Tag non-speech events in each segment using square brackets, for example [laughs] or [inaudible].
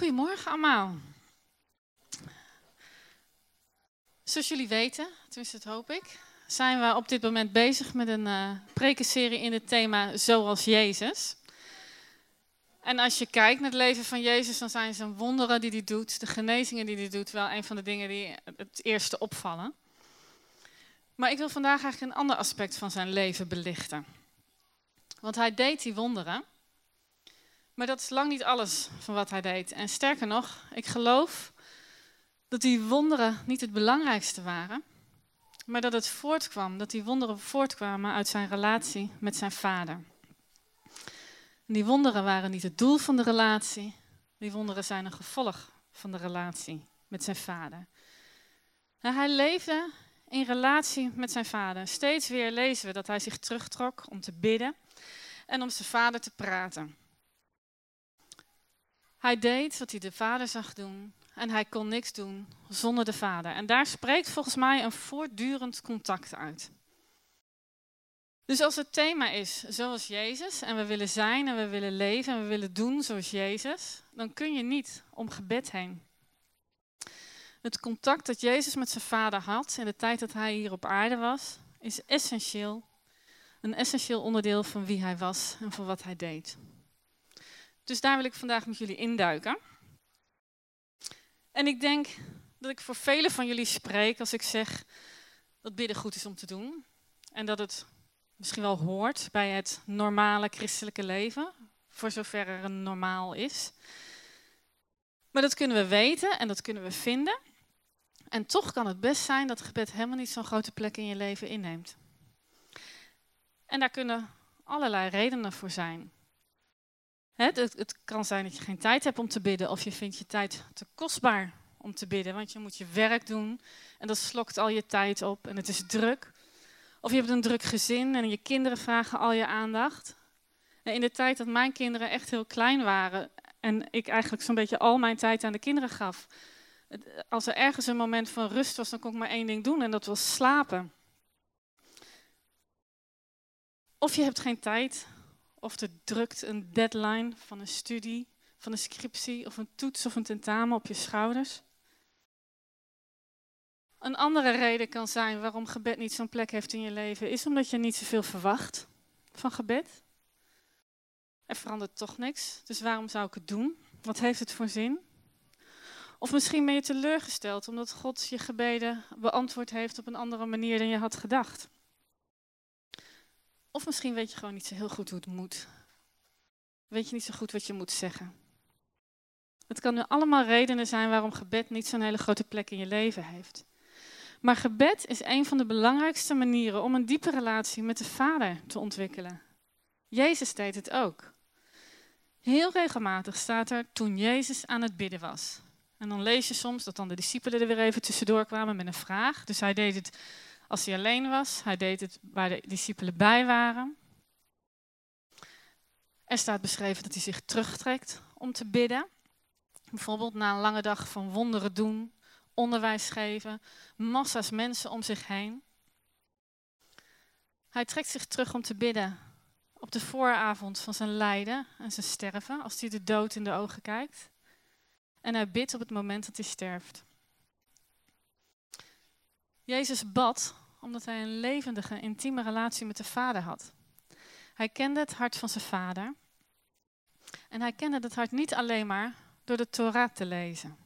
Goedemorgen allemaal. Zoals jullie weten, tenminste dat hoop ik, zijn we op dit moment bezig met een uh, prekenserie in het thema Zoals Jezus. En als je kijkt naar het leven van Jezus, dan zijn zijn wonderen die hij doet, de genezingen die hij doet, wel een van de dingen die het eerste opvallen. Maar ik wil vandaag eigenlijk een ander aspect van zijn leven belichten. Want hij deed die wonderen, maar dat is lang niet alles van wat hij deed. En sterker nog, ik geloof dat die wonderen niet het belangrijkste waren, maar dat het voortkwam, dat die wonderen voortkwamen uit zijn relatie met zijn vader. die wonderen waren niet het doel van de relatie, die wonderen zijn een gevolg van de relatie met zijn vader. Nou, hij leefde in relatie met zijn vader. Steeds weer lezen we dat hij zich terugtrok om te bidden en om zijn vader te praten. Hij deed wat hij de vader zag doen en hij kon niks doen zonder de vader. En daar spreekt volgens mij een voortdurend contact uit. Dus als het thema is zoals Jezus en we willen zijn en we willen leven en we willen doen zoals Jezus, dan kun je niet om gebed heen. Het contact dat Jezus met zijn vader had in de tijd dat hij hier op aarde was, is essentieel. Een essentieel onderdeel van wie hij was en van wat hij deed. Dus daar wil ik vandaag met jullie induiken. En ik denk dat ik voor velen van jullie spreek als ik zeg dat bidden goed is om te doen. En dat het misschien wel hoort bij het normale christelijke leven, voor zover er een normaal is. Maar dat kunnen we weten en dat kunnen we vinden. En toch kan het best zijn dat gebed helemaal niet zo'n grote plek in je leven inneemt. En daar kunnen allerlei redenen voor zijn. Het, het, kan zijn dat je geen tijd hebt om te bidden, of je vindt je tijd te kostbaar om te bidden, want je moet je werk doen en dat slokt al je tijd op en het is druk. Of je hebt een druk gezin en je kinderen vragen al je aandacht. In de tijd dat mijn kinderen echt heel klein waren en ik eigenlijk zo'n beetje al mijn tijd aan de kinderen gaf, als er ergens een moment van rust was, dan kon ik maar één ding doen en dat was slapen. Of je hebt geen tijd of er drukt een deadline van een studie, van een scriptie of een toets of een tentamen op je schouders. Een andere reden kan zijn waarom gebed niet zo'n plek heeft in je leven, is omdat je niet zoveel verwacht van gebed. Er verandert toch niks, dus waarom zou ik het doen? Wat heeft het voor zin? Of misschien ben je teleurgesteld omdat God je gebeden beantwoord heeft op een andere manier dan je had gedacht. Of misschien weet je gewoon niet zo heel goed hoe het moet. Weet je niet zo goed wat je moet zeggen. Het kan nu allemaal redenen zijn waarom gebed niet zo'n hele grote plek in je leven heeft. Maar gebed is een van de belangrijkste manieren om een diepe relatie met de Vader te ontwikkelen. Jezus deed het ook. Heel regelmatig staat er toen Jezus aan het bidden was. En dan lees je soms dat dan de discipelen er weer even tussendoor kwamen met een vraag. Dus hij deed het als hij alleen was. Hij deed het waar de discipelen bij waren. Er staat beschreven dat hij zich terugtrekt om te bidden. Bijvoorbeeld na een lange dag van wonderen doen, onderwijs geven, massa's mensen om zich heen. Hij trekt zich terug om te bidden op de vooravond van zijn lijden en zijn sterven, als hij de dood in de ogen kijkt. En hij bidt op het moment dat hij sterft. Jezus bad omdat hij een levendige, intieme relatie met de Vader had. Hij kende het hart van zijn Vader. En hij kende het hart niet alleen maar door de Torah te lezen.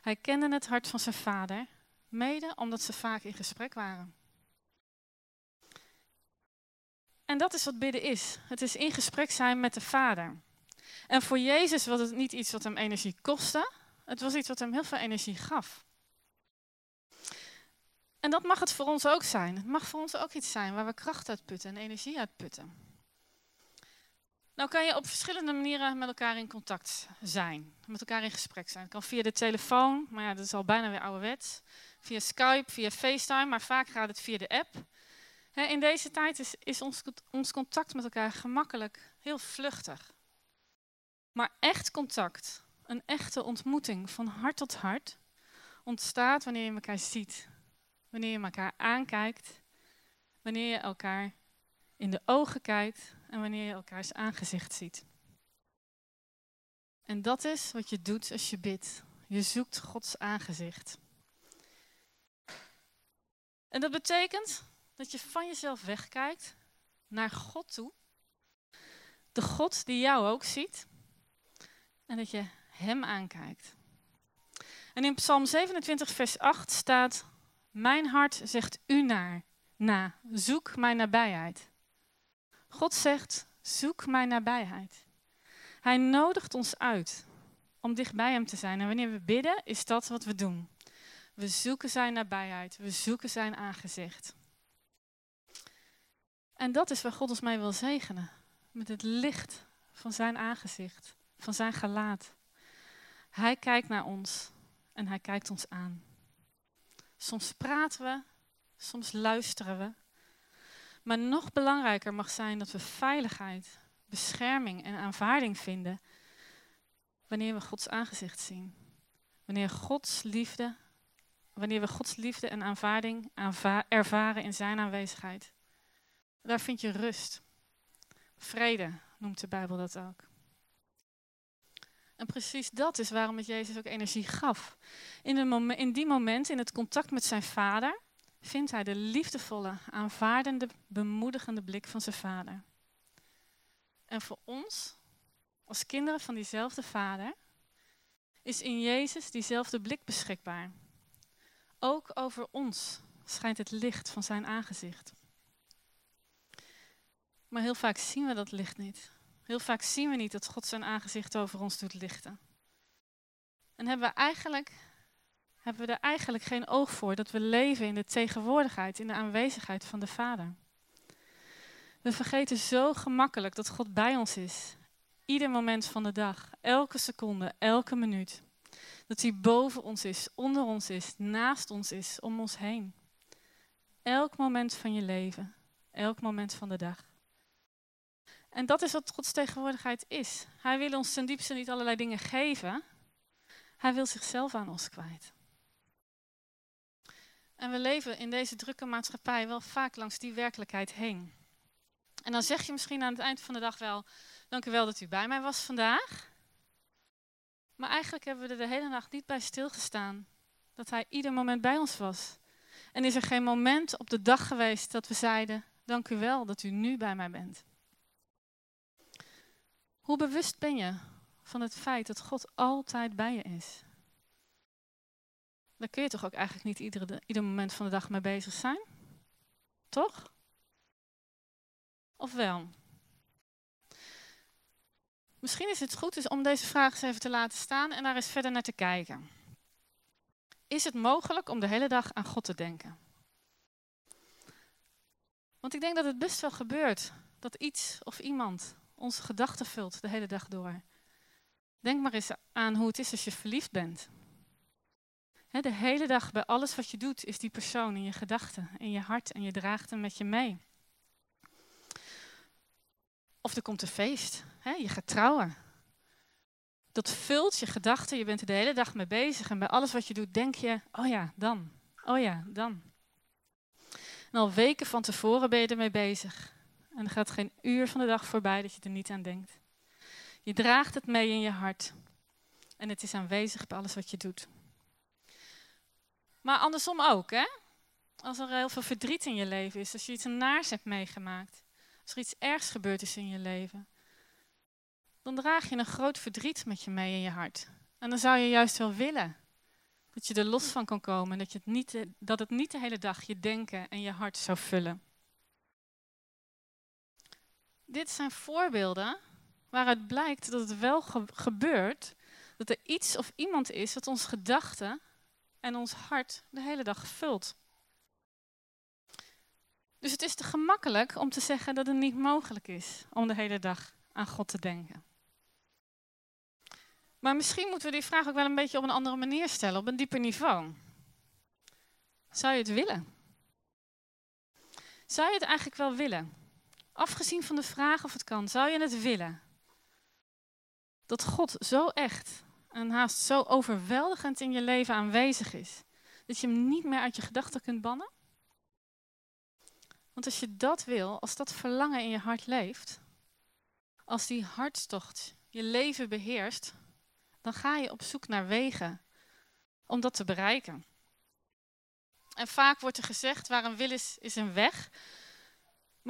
Hij kende het hart van zijn Vader, mede omdat ze vaak in gesprek waren. En dat is wat bidden is. Het is in gesprek zijn met de Vader. En voor Jezus was het niet iets wat hem energie kostte. Het was iets wat hem heel veel energie gaf. En dat mag het voor ons ook zijn. Het mag voor ons ook iets zijn waar we kracht uit putten en energie uit putten. Nou kan je op verschillende manieren met elkaar in contact zijn, met elkaar in gesprek zijn. Het kan via de telefoon, maar ja, dat is al bijna weer ouderwets. Via Skype, via FaceTime, maar vaak gaat het via de app. in deze tijd is, is ons, ons contact met elkaar gemakkelijk, heel vluchtig. Maar echt contact, een echte ontmoeting van hart tot hart, ontstaat wanneer je elkaar ziet wanneer je elkaar aankijkt, wanneer je elkaar in de ogen kijkt en wanneer je elkaars aangezicht ziet. En dat is wat je doet als je bidt. Je zoekt Gods aangezicht. En dat betekent dat je van jezelf wegkijkt naar God toe. De God die jou ook ziet. En dat je Hem aankijkt. En in Psalm 27, vers 8 staat: Mijn hart zegt u naar, na, zoek mijn nabijheid. God zegt: Zoek mijn nabijheid. Hij nodigt ons uit om dicht bij Hem te zijn. En wanneer we bidden, is dat wat we doen. We zoeken Zijn nabijheid, we zoeken Zijn aangezicht. En dat is waar God ons mee wil zegenen. Met het licht van Zijn aangezicht, van Zijn gelaat. Hij kijkt naar ons en Hij kijkt ons aan. Soms praten we, soms luisteren we. Maar nog belangrijker mag zijn dat we veiligheid, bescherming en aanvaarding vinden wanneer we Gods aangezicht zien. Wanneer Gods liefde, wanneer we Gods liefde en aanvaarding ervaren in zijn aanwezigheid. Daar vind je rust. Vrede noemt de Bijbel dat ook. En precies dat is waarom het Jezus ook energie gaf. In, in die moment, in het contact met zijn vader, vindt hij de liefdevolle, aanvaardende, bemoedigende blik van zijn vader. En voor ons, als kinderen van diezelfde vader, is in Jezus diezelfde blik beschikbaar. Ook over ons schijnt het licht van zijn aangezicht. Maar heel vaak zien we dat licht niet. Heel vaak zien we niet dat God zijn aangezicht over ons doet lichten. En hebben we eigenlijk, hebben we er eigenlijk geen oog voor dat we leven in de tegenwoordigheid, in de aanwezigheid van de Vader. We vergeten zo gemakkelijk dat God bij ons is. Ieder moment van de dag, elke seconde, elke minuut. Dat hij boven ons is, onder ons is, naast ons is, om ons heen. Elk moment van je leven, elk moment van de dag. En dat is wat Gods tegenwoordigheid is. Hij wil ons ten diepste niet allerlei dingen geven. Hij wil zichzelf aan ons kwijt. En we leven in deze drukke maatschappij wel vaak langs die werkelijkheid heen. En dan zeg je misschien aan het eind van de dag wel, dank u wel dat u bij mij was vandaag. Maar eigenlijk hebben we er de hele nacht niet bij stilgestaan dat hij ieder moment bij ons was. En is er geen moment op de dag geweest dat we zeiden, dank u wel dat u nu bij mij bent. Hoe bewust ben je van het feit dat God altijd bij je is? Daar kun je toch ook eigenlijk niet iedere, ieder moment van de dag mee bezig zijn? Toch? Of wel? Misschien is het goed om deze vraag eens even te laten staan en daar eens verder naar te kijken. Is het mogelijk om de hele dag aan God te denken? Want ik denk dat het best wel gebeurt dat iets of iemand onze gedachten vult de hele dag door. Denk maar eens aan hoe het is als je verliefd bent. de hele dag bij alles wat je doet is die persoon in je gedachten, in je hart en je draagt hem met je mee. Of er komt een feest, je gaat trouwen. Dat vult je gedachten, je bent er de hele dag mee bezig en bij alles wat je doet denk je, oh ja, dan, oh ja, dan. En al weken van tevoren ben je ermee bezig. En er gaat geen uur van de dag voorbij dat je er niet aan denkt. Je draagt het mee in je hart. En het is aanwezig bij alles wat je doet. Maar andersom ook, hè? Als er heel veel verdriet in je leven is, als je iets naars hebt meegemaakt, als er iets ergs gebeurd is in je leven, dan draag je een groot verdriet met je mee in je hart. En dan zou je juist wel willen dat je er los van kan komen en dat, je het niet, dat het niet de hele dag je denken en je hart zou vullen. Dit zijn voorbeelden waaruit blijkt dat het wel gebeurt dat er iets of iemand is dat ons gedachten en ons hart de hele dag vult. Dus het is te gemakkelijk om te zeggen dat het niet mogelijk is om de hele dag aan God te denken. Maar misschien moeten we die vraag ook wel een beetje op een andere manier stellen, op een dieper niveau. Zou je het willen? Zou je het eigenlijk wel willen? Afgezien van de vraag of het kan, zou je het willen? Dat God zo echt en haast zo overweldigend in je leven aanwezig is, dat je hem niet meer uit je gedachten kunt bannen? Want als je dat wil, als dat verlangen in je hart leeft, als die hartstocht je leven beheerst, dan ga je op zoek naar wegen om dat te bereiken. En vaak wordt er gezegd, waar een wil is, is een weg.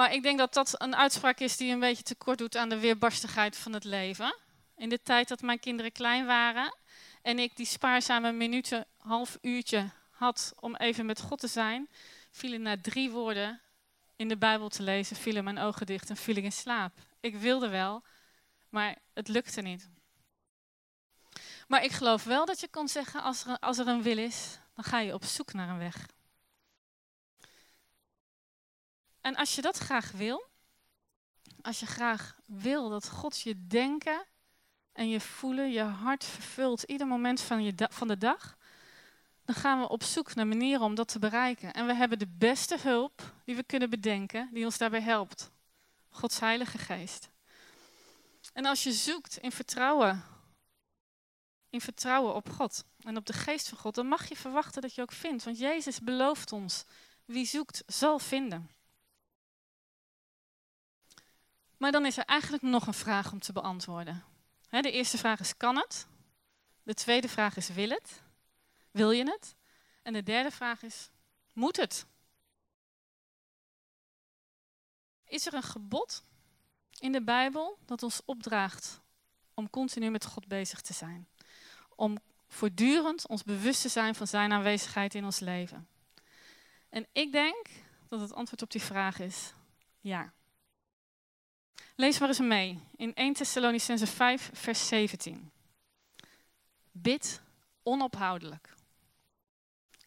Maar ik denk dat dat een uitspraak is die een beetje tekort doet aan de weerbarstigheid van het leven. In de tijd dat mijn kinderen klein waren en ik die spaarzame minuten, half uurtje had om even met God te zijn, vielen na drie woorden in de Bijbel te lezen, vielen mijn ogen dicht en viel ik in slaap. Ik wilde wel, maar het lukte niet. Maar ik geloof wel dat je kan zeggen, als als er een wil is, dan ga je op zoek naar een weg. En als je dat graag wil, als je graag wil dat God je denken en je voelen, je hart vervult, ieder moment van, je van de dag, dan gaan we op zoek naar manieren om dat te bereiken. En we hebben de beste hulp die we kunnen bedenken, die ons daarbij helpt. Gods Heilige Geest. En als je zoekt in vertrouwen, in vertrouwen op God en op de Geest van God, dan mag je verwachten dat je ook vindt. Want Jezus belooft ons, wie zoekt zal vinden. Maar dan is er eigenlijk nog een vraag om te beantwoorden. De eerste vraag is, kan het? De tweede vraag is, wil het? Wil je het? En de derde vraag is, moet het? Is er een gebod in de Bijbel dat ons opdraagt om continu met God bezig te zijn? Om voortdurend ons bewust te zijn van zijn aanwezigheid in ons leven? En ik denk dat het antwoord op die vraag is ja. Lees maar eens mee in 1 Thessalonicense 5, vers 17. Bid onophoudelijk.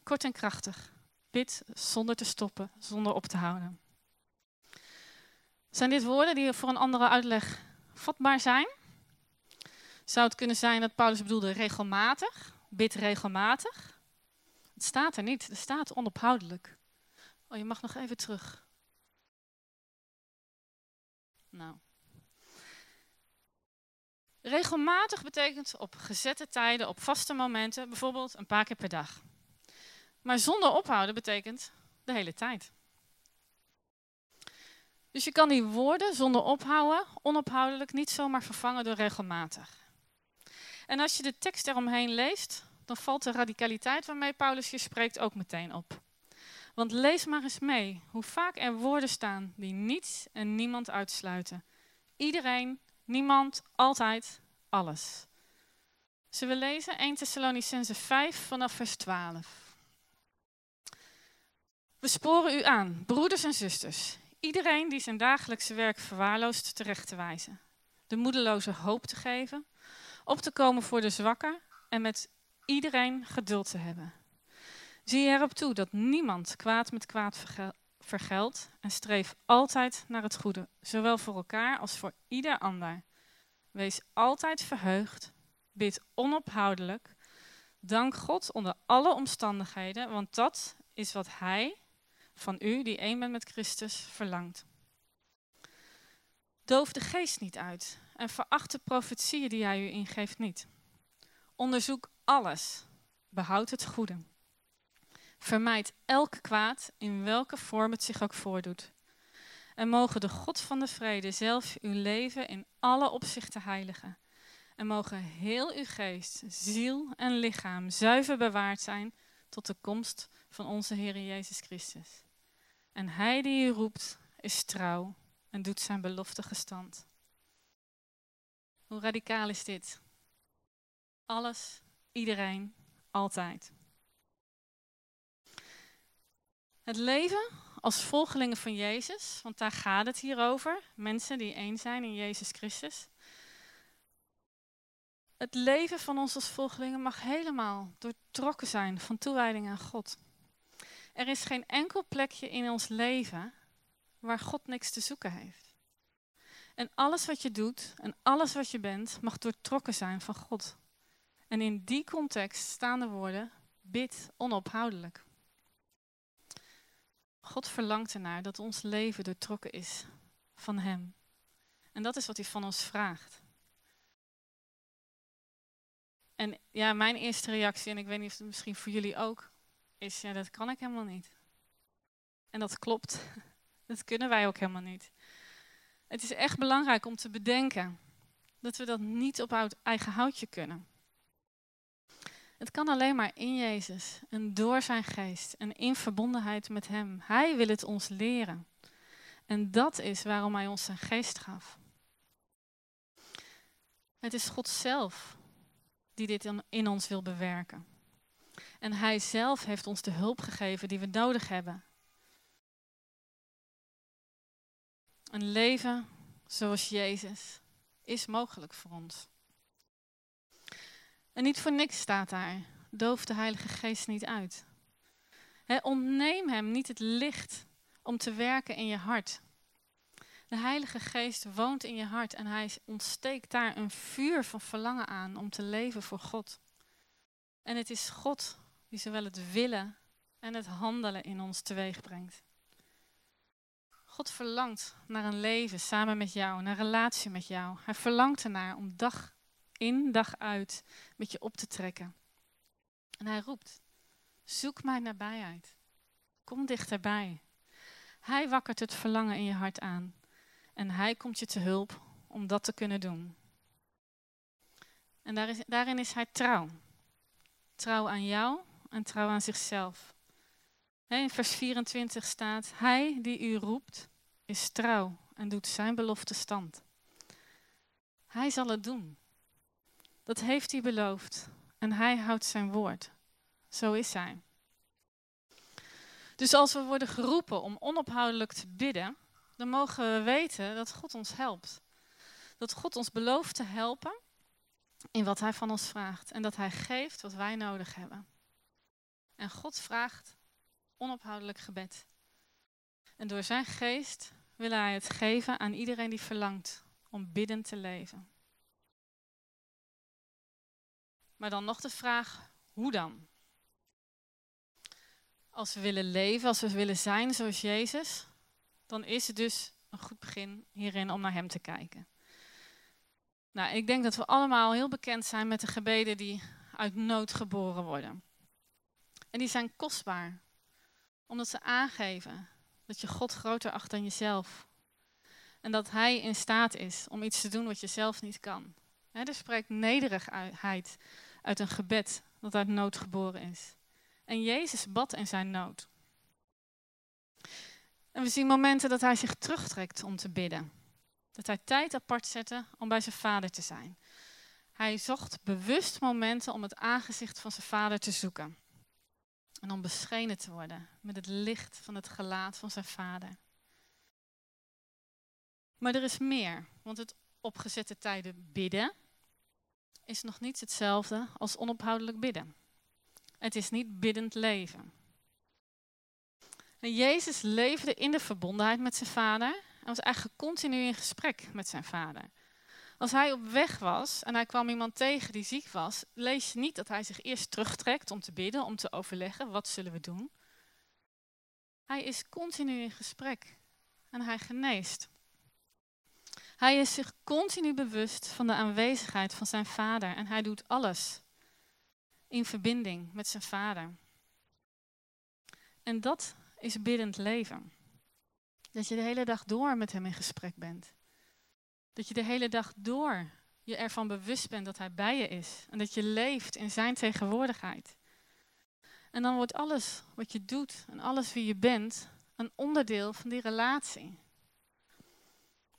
Kort en krachtig. Bid zonder te stoppen, zonder op te houden. Zijn dit woorden die voor een andere uitleg vatbaar zijn? Zou het kunnen zijn dat Paulus bedoelde regelmatig? Bid regelmatig? Het staat er niet, het staat onophoudelijk. Oh, je mag nog even terug. Nou. Regelmatig betekent op gezette tijden, op vaste momenten, bijvoorbeeld een paar keer per dag. Maar zonder ophouden betekent de hele tijd. Dus je kan die woorden zonder ophouden, onophoudelijk, niet zomaar vervangen door regelmatig. En als je de tekst eromheen leest, dan valt de radicaliteit waarmee Paulus je spreekt ook meteen op. Want lees maar eens mee hoe vaak er woorden staan die niets en niemand uitsluiten. Iedereen, niemand, altijd, alles. Zullen we lezen 1 Thessalonicense 5 vanaf vers 12. We sporen u aan, broeders en zusters, iedereen die zijn dagelijkse werk verwaarloost terecht te wijzen, de moedeloze hoop te geven, op te komen voor de zwakker en met iedereen geduld te hebben. Zie erop toe dat niemand kwaad met kwaad vergeldt en streef altijd naar het goede, zowel voor elkaar als voor ieder ander. Wees altijd verheugd, bid onophoudelijk, dank God onder alle omstandigheden, want dat is wat Hij van u, die één bent met Christus, verlangt. Doof de geest niet uit en veracht de profetieën die Hij u ingeeft niet. Onderzoek alles, behoud het goede. Vermijd elk kwaad, in welke vorm het zich ook voordoet. En mogen de God van de vrede zelf uw leven in alle opzichten heiligen. En mogen heel uw geest, ziel en lichaam zuiver bewaard zijn tot de komst van onze Heer Jezus Christus. En Hij die u roept, is trouw en doet zijn belofte gestand. Hoe radicaal is dit? Alles, iedereen, altijd. Het leven als volgelingen van Jezus, want daar gaat het hier over, mensen die één zijn in Jezus Christus. Het leven van ons als volgelingen mag helemaal doortrokken zijn van toewijding aan God. Er is geen enkel plekje in ons leven waar God niks te zoeken heeft. En alles wat je doet en alles wat je bent mag doortrokken zijn van God. En in die context staan de woorden: bid onophoudelijk. God verlangt ernaar dat ons leven doortrokken is van Hem. En dat is wat Hij van ons vraagt. En ja, mijn eerste reactie, en ik weet niet of het misschien voor jullie ook, is ja, dat kan ik helemaal niet. En dat klopt. [laughs] Dat kunnen wij ook helemaal niet. Het is echt belangrijk om te bedenken dat we dat niet op eigen houtje kunnen. Het kan alleen maar in Jezus en door zijn geest en in verbondenheid met Hem. Hij wil het ons leren. En dat is waarom Hij ons zijn geest gaf. Het is God zelf die dit in ons wil bewerken. En Hij zelf heeft ons de hulp gegeven die we nodig hebben. Een leven zoals Jezus is mogelijk voor ons. En niet voor niks staat daar, doof de Heilige Geest niet uit. Ontneem hem niet het licht om te werken in je hart. De Heilige Geest woont in je hart en hij ontsteekt daar een vuur van verlangen aan om te leven voor God. En het is God die zowel het willen en het handelen in ons teweeg brengt. God verlangt naar een leven samen met jou, naar een relatie met jou. Hij verlangt ernaar om dag in, dag uit met je op te trekken. En hij roept, zoek mijn nabijheid. Kom dichterbij. Hij wakkert het verlangen in je hart aan. En hij komt je te hulp om dat te kunnen doen. En daar is, daarin is hij trouw. Trouw aan jou en trouw aan zichzelf. In vers 24 staat, hij die u roept is trouw en doet zijn belofte stand. Hij zal het doen. Dat heeft hij beloofd en hij houdt zijn woord. Zo is hij. Dus als we worden geroepen om onophoudelijk te bidden, dan mogen we weten dat God ons helpt. Dat God ons belooft te helpen in wat Hij van ons vraagt en dat Hij geeft wat wij nodig hebben. En God vraagt onophoudelijk gebed. En door Zijn geest wil Hij het geven aan iedereen die verlangt om biddend te leven. Maar dan nog de vraag, hoe dan? Als we willen leven, als we willen zijn zoals Jezus, dan is het dus een goed begin hierin om naar Hem te kijken. Nou, ik denk dat we allemaal heel bekend zijn met de gebeden die uit nood geboren worden. En die zijn kostbaar, omdat ze aangeven dat je God groter acht dan jezelf. En dat Hij in staat is om iets te doen wat je zelf niet kan. er spreekt nederigheid uit een gebed dat uit nood geboren is. En Jezus bad in zijn nood. En we zien momenten dat hij zich terugtrekt om te bidden. Dat hij tijd apart zette om bij zijn vader te zijn. Hij zocht bewust momenten om het aangezicht van zijn vader te zoeken. En om beschenen te worden met het licht van het gelaat van zijn vader. Maar er is meer, want het opgezette tijden bidden is nog niet hetzelfde als onophoudelijk bidden. Het is niet biddend leven. En Jezus leefde in de verbondenheid met zijn vader en was eigenlijk continu in gesprek met zijn vader. Als hij op weg was en hij kwam iemand tegen die ziek was, lees je niet dat hij zich eerst terugtrekt om te bidden, om te overleggen, wat zullen we doen? Hij is continu in gesprek en hij geneest. Hij is zich continu bewust van de aanwezigheid van zijn vader en hij doet alles in verbinding met zijn vader. En dat is biddend leven. Dat je de hele dag door met hem in gesprek bent. Dat je de hele dag door je ervan bewust bent dat hij bij je is. En dat je leeft in zijn tegenwoordigheid. En dan wordt alles wat je doet en alles wie je bent een onderdeel van die relatie.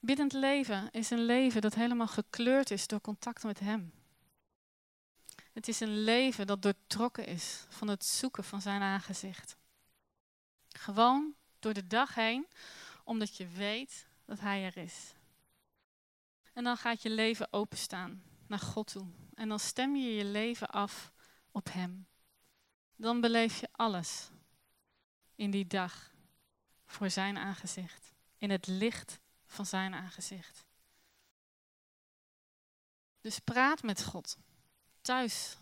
Biddend leven is een leven dat helemaal gekleurd is door contact met Hem. Het is een leven dat doortrokken is van het zoeken van Zijn aangezicht. Gewoon door de dag heen, omdat je weet dat Hij er is. En dan gaat je leven openstaan naar God toe. En dan stem je je leven af op Hem. Dan beleef je alles in die dag voor Zijn aangezicht. In het licht van Zijn aangezicht. Dus praat met God. Thuis,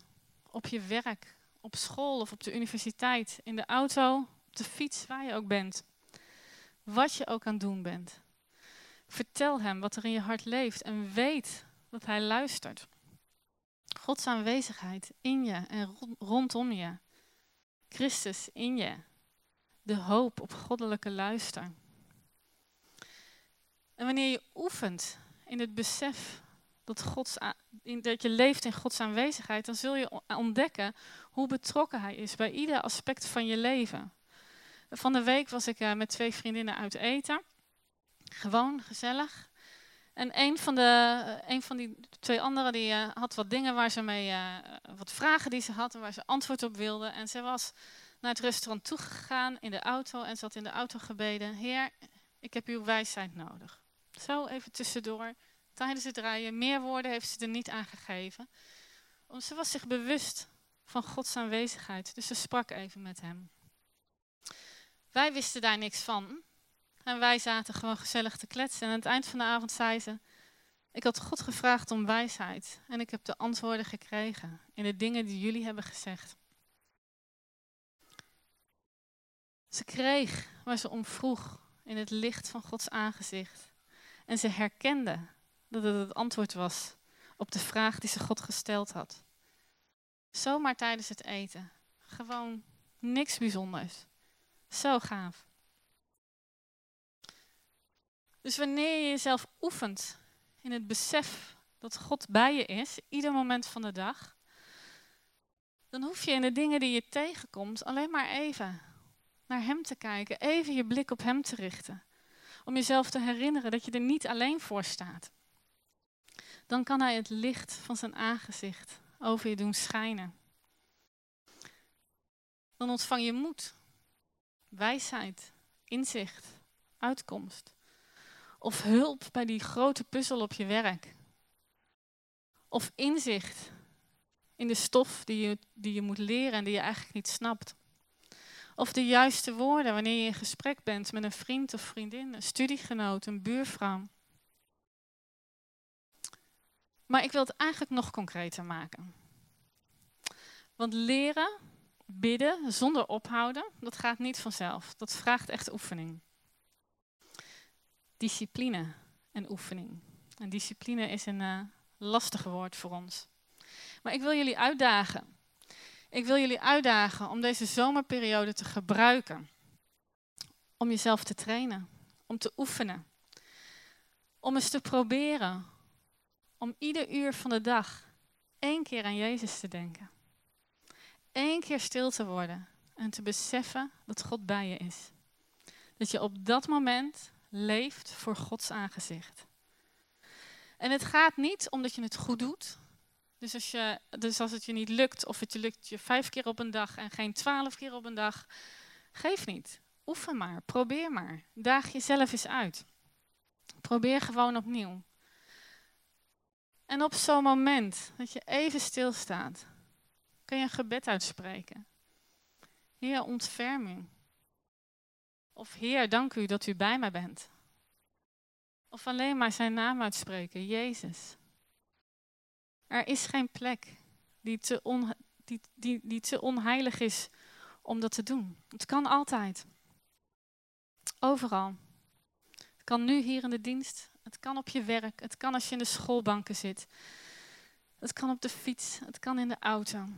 op je werk, op school of op de universiteit, in de auto, op de fiets, waar je ook bent. Wat je ook aan het doen bent. Vertel hem wat er in je hart leeft en weet dat hij luistert. Gods aanwezigheid in je en rondom je. Christus in je. De hoop op goddelijke luister. En wanneer je oefent in het besef dat, dat je leeft in Gods aanwezigheid, dan zul je ontdekken hoe betrokken Hij is bij ieder aspect van je leven. Van de week was ik eh, met twee vriendinnen uit eten. Gewoon gezellig. En een van, de, een van die twee anderen die, uh, had wat dingen waar ze mee, wat vragen die ze had en waar ze antwoord op wilde. En ze was naar het restaurant toegegaan in de auto en had in de auto gebeden: Heer, ik heb uw wijsheid nodig. Zo even tussendoor, tijdens het rijden. Meer woorden heeft ze er niet aan gegeven. Ze was zich bewust van Gods aanwezigheid. Dus ze sprak even met hem. Wij wisten daar niks van. En wij zaten gewoon gezellig te kletsen. En aan het eind van de avond zei ze: Ik had God gevraagd om wijsheid. En ik heb de antwoorden gekregen in de dingen die jullie hebben gezegd. Ze kreeg waar ze om vroeg in het licht van Gods aangezicht. En ze herkende dat het het antwoord was op de vraag die ze God gesteld had. Zomaar tijdens het eten. Gewoon niks bijzonders. Zo gaaf. Dus wanneer je jezelf oefent in het besef dat God bij je is, ieder moment van de dag, dan hoef je in de dingen die je tegenkomt alleen maar even naar Hem te kijken, even je blik op Hem te richten. Om jezelf te herinneren dat je er niet alleen voor staat. Dan kan Hij het licht van zijn aangezicht over je doen schijnen. Dan ontvang je moed, wijsheid, inzicht, uitkomst. Of hulp bij die grote puzzel op je werk. Of inzicht in de stof die je, die je moet leren en die je eigenlijk niet snapt. Of de juiste woorden wanneer je in gesprek bent met een vriend of vriendin, een studiegenoot, een buurvrouw. Maar ik wil het eigenlijk nog concreter maken. Want leren, bidden zonder ophouden, dat gaat niet vanzelf. Dat vraagt echt oefening. Discipline en oefening. En discipline is een uh, lastig woord voor ons. Maar ik wil jullie uitdagen ik wil jullie uitdagen om deze zomerperiode te gebruiken. Om jezelf te trainen, om te oefenen. Om eens te proberen om ieder uur van de dag één keer aan Jezus te denken. Eén keer stil te worden en te beseffen dat God bij je is. Dat je op dat moment leeft voor Gods aangezicht. En het gaat niet omdat je het goed doet, dus als, je, dus als het je niet lukt, of het je lukt je vijf keer op een dag en geen twaalf keer op een dag, geef niet. Oefen maar, probeer maar. Daag jezelf eens uit. Probeer gewoon opnieuw. En op zo'n moment dat je even stilstaat, kun je een gebed uitspreken. Heer, ontferming. Of Heer, dank u dat u bij mij bent. Of alleen maar zijn naam uitspreken, Jezus. Er is geen plek die te, on, die, die, onheilig is om dat te doen. Het kan altijd. Overal. Het kan nu hier in de dienst. Het kan op je werk. Het kan als je in de schoolbanken zit. Het kan op de fiets. Het kan in de auto.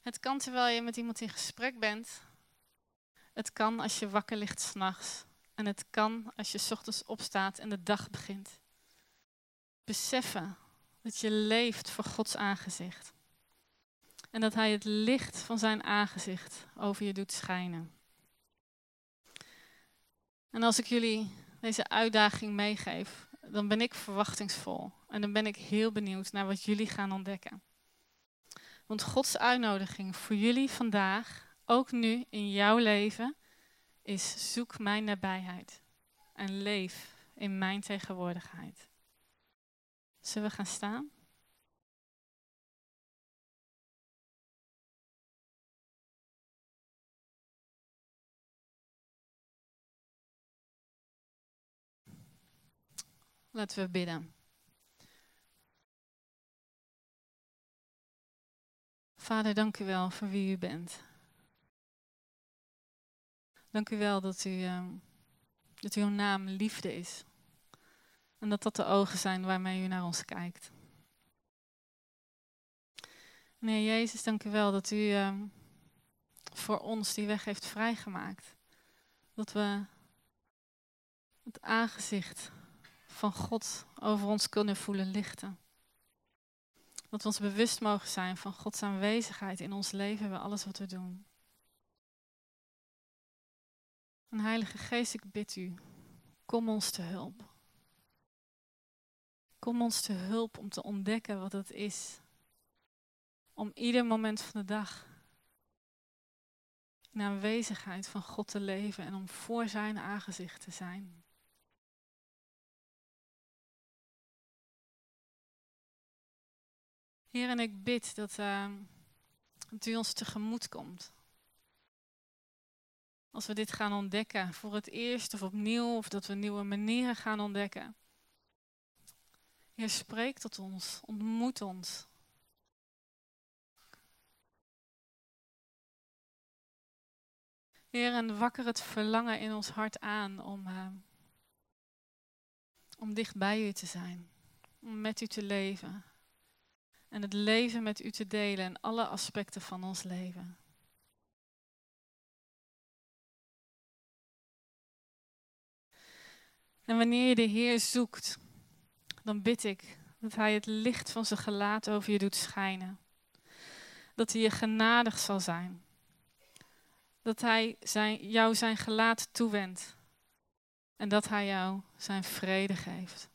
Het kan terwijl je met iemand in gesprek bent. Het kan als je wakker ligt s'nachts. En het kan als je ochtends opstaat en de dag begint. Beseffen dat je leeft voor Gods aangezicht. En dat Hij het licht van zijn aangezicht over je doet schijnen. En als ik jullie deze uitdaging meegeef, dan ben ik verwachtingsvol. En dan ben ik heel benieuwd naar wat jullie gaan ontdekken. Want Gods uitnodiging voor jullie vandaag, ook nu in jouw leven, is zoek mijn nabijheid en leef in mijn tegenwoordigheid. Zullen we gaan staan? Laten we bidden. Vader, dank u wel voor wie u bent. Dank u wel dat, u, uh, dat uw naam liefde is. En dat dat de ogen zijn waarmee u naar ons kijkt. Meneer Jezus, dank u wel dat u uh, voor ons die weg heeft vrijgemaakt. Dat we het aangezicht van God over ons kunnen voelen lichten. Dat we ons bewust mogen zijn van Gods aanwezigheid in ons leven bij alles wat we doen. En Heilige Geest, ik bid u, kom ons te hulp. Kom ons te hulp om te ontdekken wat het is. Om ieder moment van de dag in aanwezigheid van God te leven en om voor zijn aangezicht te zijn. Heer, en ik bid dat, uh, dat u ons tegemoet komt. Als we dit gaan ontdekken voor het eerst of opnieuw, of dat we nieuwe manieren gaan ontdekken. Heer, spreek tot ons, ontmoet ons. Heer, en wakker het verlangen in ons hart aan om, uh, om dicht bij u te zijn, om met u te leven en het leven met u te delen in alle aspecten van ons leven. En wanneer je de Heer zoekt, dan bid ik dat Hij het licht van zijn gelaat over je doet schijnen. Dat Hij je genadig zal zijn. Dat Hij zijn, jou zijn gelaat toewendt. En dat Hij jou zijn vrede geeft.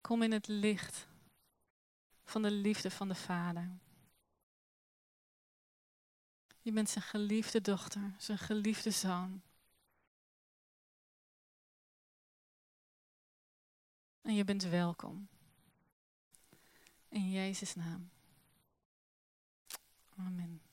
Kom in het licht van de liefde van de Vader. Je bent zijn geliefde dochter, zijn geliefde zoon. En je bent welkom. In Jezus' naam. Amen.